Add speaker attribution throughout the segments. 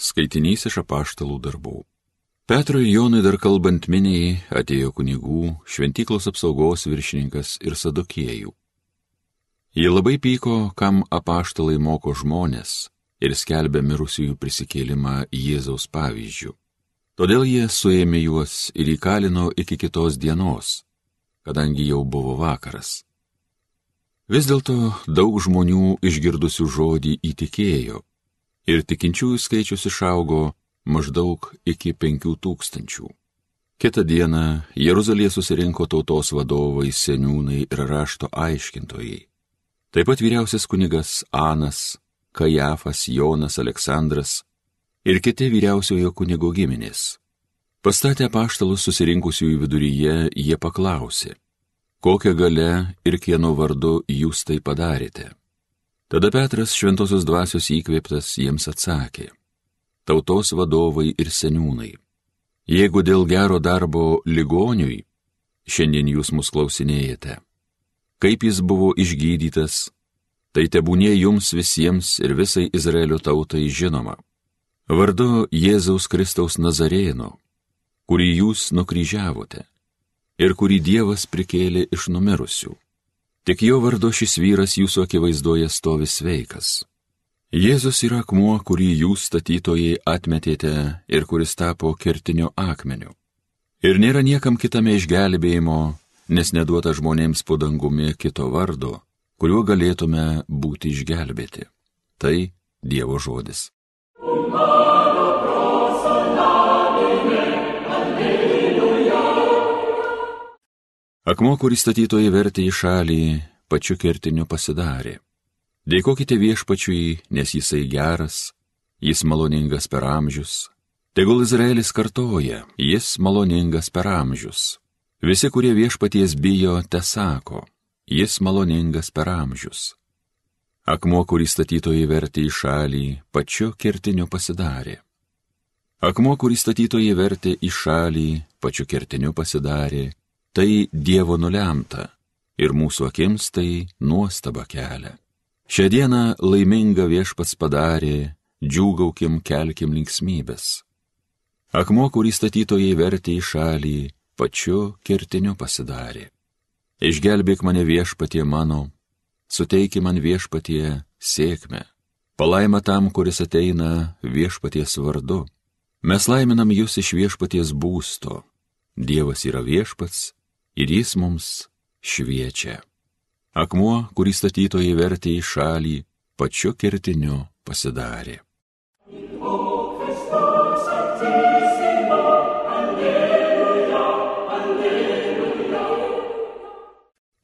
Speaker 1: Skaitinys iš apaštalų darbų. Petrui Jonui dar kalbant miniai atėjo kunigų, šventyklos apsaugos viršininkas ir sadokiejų. Jie labai pyko, kam apaštalai moko žmonės ir skelbia mirusiųjų prisikėlimą Jėzaus pavyzdžių. Todėl jie suėmė juos ir įkalino iki kitos dienos, kadangi jau buvo vakaras. Vis dėlto daug žmonių išgirdusių žodį įtikėjo ir tikinčiųjų skaičius išaugo maždaug iki penkių tūkstančių. Kita diena Jeruzalėje susirinko tautos vadovai, seniūnai ir rašto aiškintojai. Taip pat vyriausias kunigas Anas, Kajafas, Jonas, Aleksandras ir kiti vyriausiojo kunigo giminės. Pastatę paštalus susirinkusiųjų viduryje, jie paklausė, kokią gale ir kieno vardu jūs tai padarėte. Tada Petras šventosios dvasios įkvėptas jiems atsakė, tautos vadovai ir seniūnai, jeigu dėl gero darbo ligoniui, šiandien jūs mus klausinėjate, kaip jis buvo išgydytas, tai tebūnė jums visiems ir visai Izraelio tautai žinoma. Vardu Jėzaus Kristaus Nazarėno, kurį jūs nukryžiavote ir kurį Dievas prikėlė iš numirusių Tik jo vardu šis vyras jūsų akivaizdoje stovi sveikas. Jėzus yra akmuo, kurį jūs statytojai atmetėte ir kuris tapo kertiniu akmeniu. Ir nėra niekam kitame išgelbėjimo, nes neduota žmonėms po dangumi kito vardo, kuriuo galėtume būti išgelbėti. Tai Dievo žodis. Akmuo, kurį statytojai vertė į šalį, pačiu kertiniu pasidarė. Dėkokite viešpačiui, nes jisai geras, jis maloningas per amžius. Tegul Izraelis kartoja, jis maloningas per amžius. Visi, kurie viešpaties bijo, te sako, jis maloningas per amžius. Akmuo, kurį statytojai vertė į šalį, pačiu kertiniu pasidarė. Akmuo, kurį statytojai vertė į šalį, pačiu kertiniu pasidarė, tai Dievo nulemta ir mūsų akims tai nuostaba kelia. Šią dieną laiminga viešpats padarė, džiūgaukim, kelkim linksmybės. Akmuo, kurį statytojai vertė į šalį, pačiu kertiniu pasidarė. Išgelbėk mane viešpatie mano, suteiki man viešpatie sėkmę. Palaima tam, kuris ateina viešpaties vardu. Mes laiminam jūs iš viešpaties būsto. Dievas yra viešpats ir jis mums šviečia. Akmuo, kurį statytojai vertė į šalį, pačiu kertiniu pasidarė.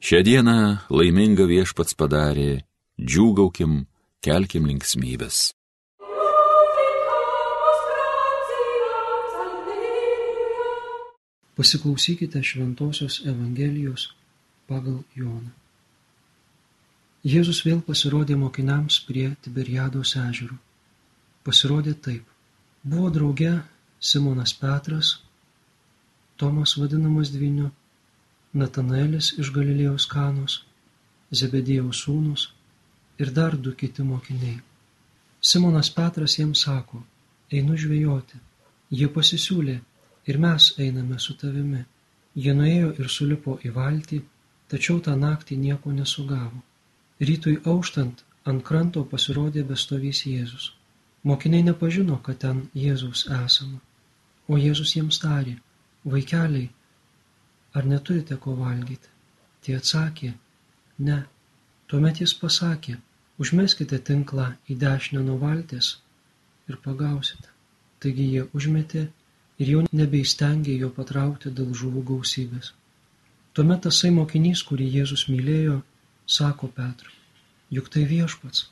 Speaker 1: Šią dieną laiminga viešpats padarė, džiūgaukim, kelkim linksmybės.
Speaker 2: Pasiklausykite Šventojios Evangelijos pagal Joną. Jėzus vėl pasirodė mokiniams prie Tiberiados ežero. Pasirodė taip. Buvo drauge Simonas Petras, Tomas vadinamas dviniu, Natanaelis iš Galilėjos kanos, Zebedėjaus sūnus ir dar du kiti mokiniai. Simonas Petras jiems sako, einu žvejoti. Jie pasisiūlė, ir mes einame su tavimi. Jie nuėjo ir sulipo į valtį, tačiau tą naktį nieko nesugavo. Rytui auštant ant kranto pasirodė bestovys Jėzus. Mokiniai nepažino, kad ten Jėzaus esama. O Jėzus jiems tarė, vaikeliai, ar neturite ko valgyti? Tie atsakė, ne. Tuomet jis pasakė, užmeskite tinklą į dešinę nuo valties ir pagausite. Taigi jie užmetė ir jau nebeįstengė jo patraukti dėl žuvų gausybės. Tuomet tasai mokinys, kurį Jėzus mylėjo, sako Petrui, juk tai viešpats.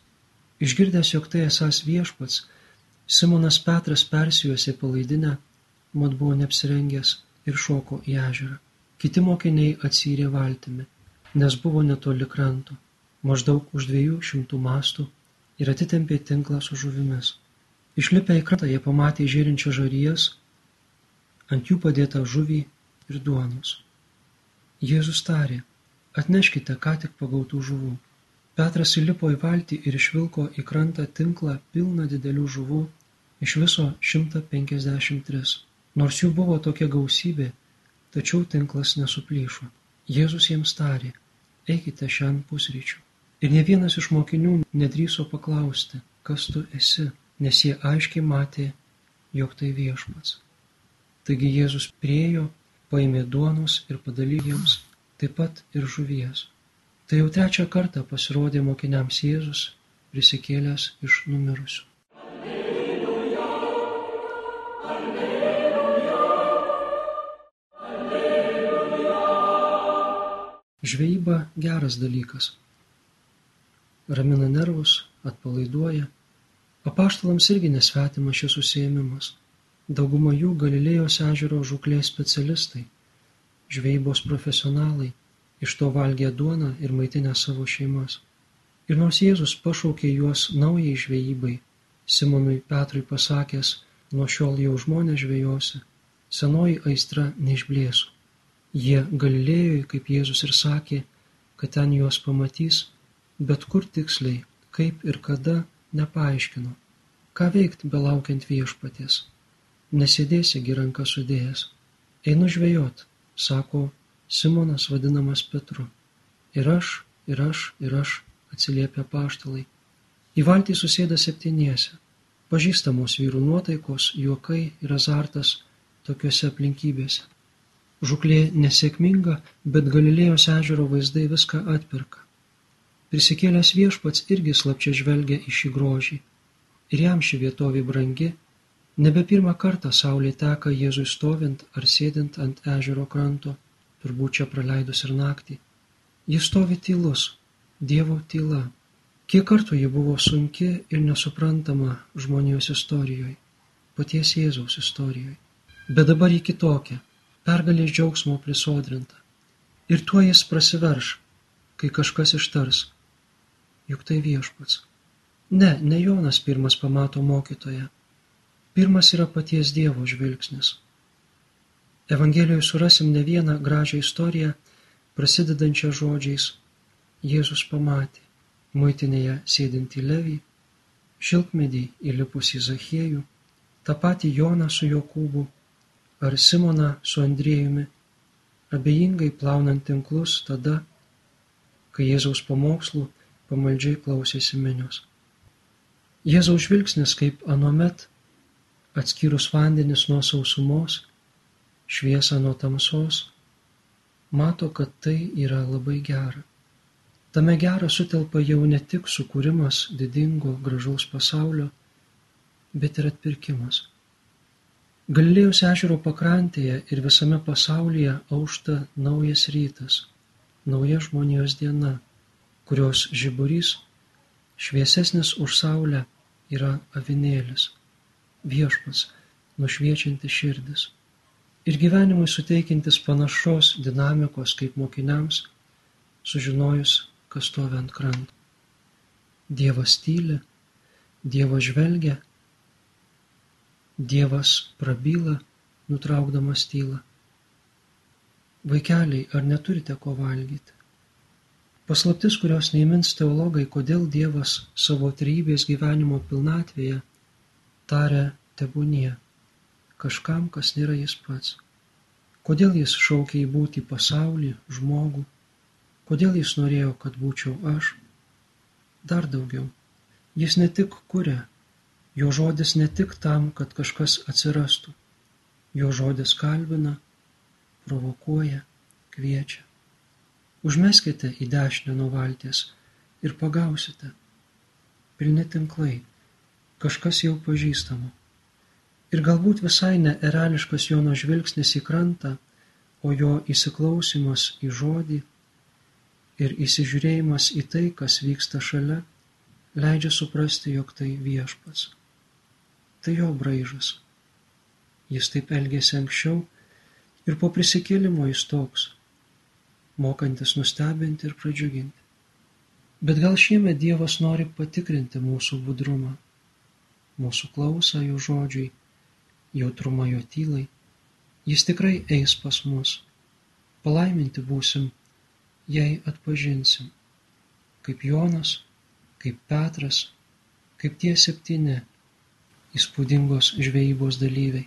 Speaker 2: Išgirdęs, jog tai esas viešpats, Simonas Petras persijuosė palaidinę, mat buvo neapsirengęs ir šoko į ežerą. Kiti mokiniai atsyrė valtimi, nes buvo netoli kranto, maždaug už dviejų šimtų mastų ir atitempė tinklą su žuvimis. Išlipę į krantą jie pamatė žėrinčią žarijas ant jų padėtą žuvį ir duonos. Jėzus tarė, atneškite ką tik pagautų žuvų. Petras įlipo į valtį ir išvilko į krantą tinklą pilną didelių žuvų iš viso 153. Nors jų buvo tokia gausybė, tačiau tinklas nesuplyšo. Jėzus jiems tarė, eikite šiandien pusryčių. Ir ne vienas iš mokinių nedryso paklausti, kas tu esi, nes jie aiškiai matė, jog tai viešpats. Taigi Jėzus priejo, paėmė duonos ir padalyjo jiems, taip pat ir žuvies. Tai jau trečią kartą pasirodė mokiniams Jėzus, prisikėlęs iš numirusių. Žvejyba geras dalykas. Ramina nervus, atpalaiduoja. Apaštalams irgi nesvetima šis užsiėmimas. Dauguma jų Galilėjos ežero žuklės specialistai, žvejybos profesionalai, iš to valgė duoną ir maitinę savo šeimas. Ir nors Jėzus pašaukė juos naujai žvejybai, Simonui Petrui pasakęs, nuo šiol jau žmonės žvejosi, senoji aistra neišblėsų. Jie Galilėjoje, kaip Jėzus ir sakė, kad ten juos pamatys, bet kur tiksliai, kaip ir kada, nepaaiškino. Ką veikt belaukiant viešpaties? Nesėdėsiegi ranką sudėjęs. Einu žvejot, sako Simonas vadinamas Petru. Ir aš, ir aš, ir aš, atsiliepia paštalai. Į valtį susėda septyniese. Pažįstamos vyrų nuotaikos, juokai ir azartas tokiuose aplinkybėse. Žuklė nesėkminga, bet Galilėjos ežero vaizdai viską atperka. Prisikėlęs viešpats irgi slapčia žvelgia į šį grožį. Ir jam ši vietovė brangi, nebe pirmą kartą saulė teka Jėzui stovint ar sėdint ant ežero kranto, turbūt čia praleidus ir naktį. Jis stovi tylus, Dievo tyla. Kiek kartų ji buvo sunki ir nesuprantama žmonijos istorijoje, paties Jėzaus istorijoje. Bet dabar ji kitokia pergalės džiaugsmo prisodrinta. Ir tuo jis prasiverš, kai kažkas ištars. Juk tai viešpats. Ne, ne Jonas pirmas pamato mokytoją. Pirmas yra paties Dievo žvilgsnis. Evangelijoje surasim ne vieną gražią istoriją, prasidedančią žodžiais Jėzus pamatė muitinėje sėdintį Levį, šilkmedį įlipusį Zachiejų, tą patį Joną su Jokūbu ar Simoną su Andriejumi, abejingai plaunant tinklus tada, kai Jėzaus pamokslų pamaldžiai klausėsi minios. Jėzaus žvilgsnis kaip anuomet, atskyrus vandenis nuo sausumos, šviesą nuo tamsos, mato, kad tai yra labai gera. Tame gera sutelpa jau ne tik sukūrimas didingo gražaus pasaulio, bet ir atpirkimas. Galilėjos ežero pakrantėje ir visame pasaulyje aušta naujas rytas, nauja žmonijos diena, kurios žiburys, šviesesnis už saulę, yra avinėlis, viešpas, nušviečiantis širdis. Ir gyvenimui suteikintis panašos dinamikos kaip mokiniams, sužinojus, kas stovi ant kranto. Dievas tyli, Dievas žvelgia Dievas prabyla, nutraukdamas tylą. Vaikeliai, ar neturite ko valgyti? Paslaptis, kurios neįmins teologai, kodėl Dievas savo trybės gyvenimo pilnatvėje taria tebūnie kažkam, kas nėra jis pats. Kodėl jis šaukia į būti pasaulį, žmogų, kodėl jis norėjo, kad būčiau aš. Dar daugiau, jis ne tik kuria, Jo žodis ne tik tam, kad kažkas atsirastų. Jo žodis kalbina, provokuoja, kviečia. Užmeskite į dešinę nuo valties ir pagausite. Pilni tinklai, kažkas jau pažįstamo. Ir galbūt visai neerališkas Jono žvilgsnis į krantą, o jo įsiklausimas į žodį ir įsižiūrėjimas į tai, kas vyksta šalia, leidžia suprasti, jog tai viešpats tai jo braižas. Jis taip elgėsi anksčiau ir po prisikėlimo jis toks, mokantis nustebinti ir pradžiuginti. Bet gal šiemet Dievas nori patikrinti mūsų budrumą, mūsų klausą jo žodžiui, jautrumą jo tylai. Jis tikrai eis pas mus. Palaiminti būsim, jei atpažinsim, kaip Jonas, kaip Petras, kaip tie septyni įspūdingos žvejybos dalyviai.